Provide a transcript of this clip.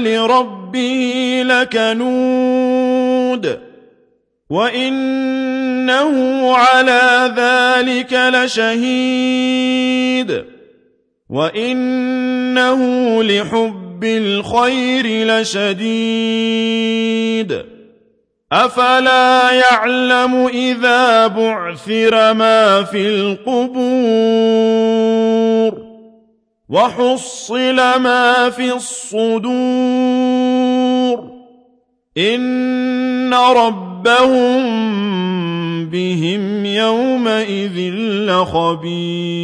لربه لكنود وإنه على ذلك لشهيد وإنه لحب الخير لشديد. أفلا يعلم إذا بعثر ما في القبور؟ وحصل ما في الصدور. إن ربهم بهم يومئذ لخبير.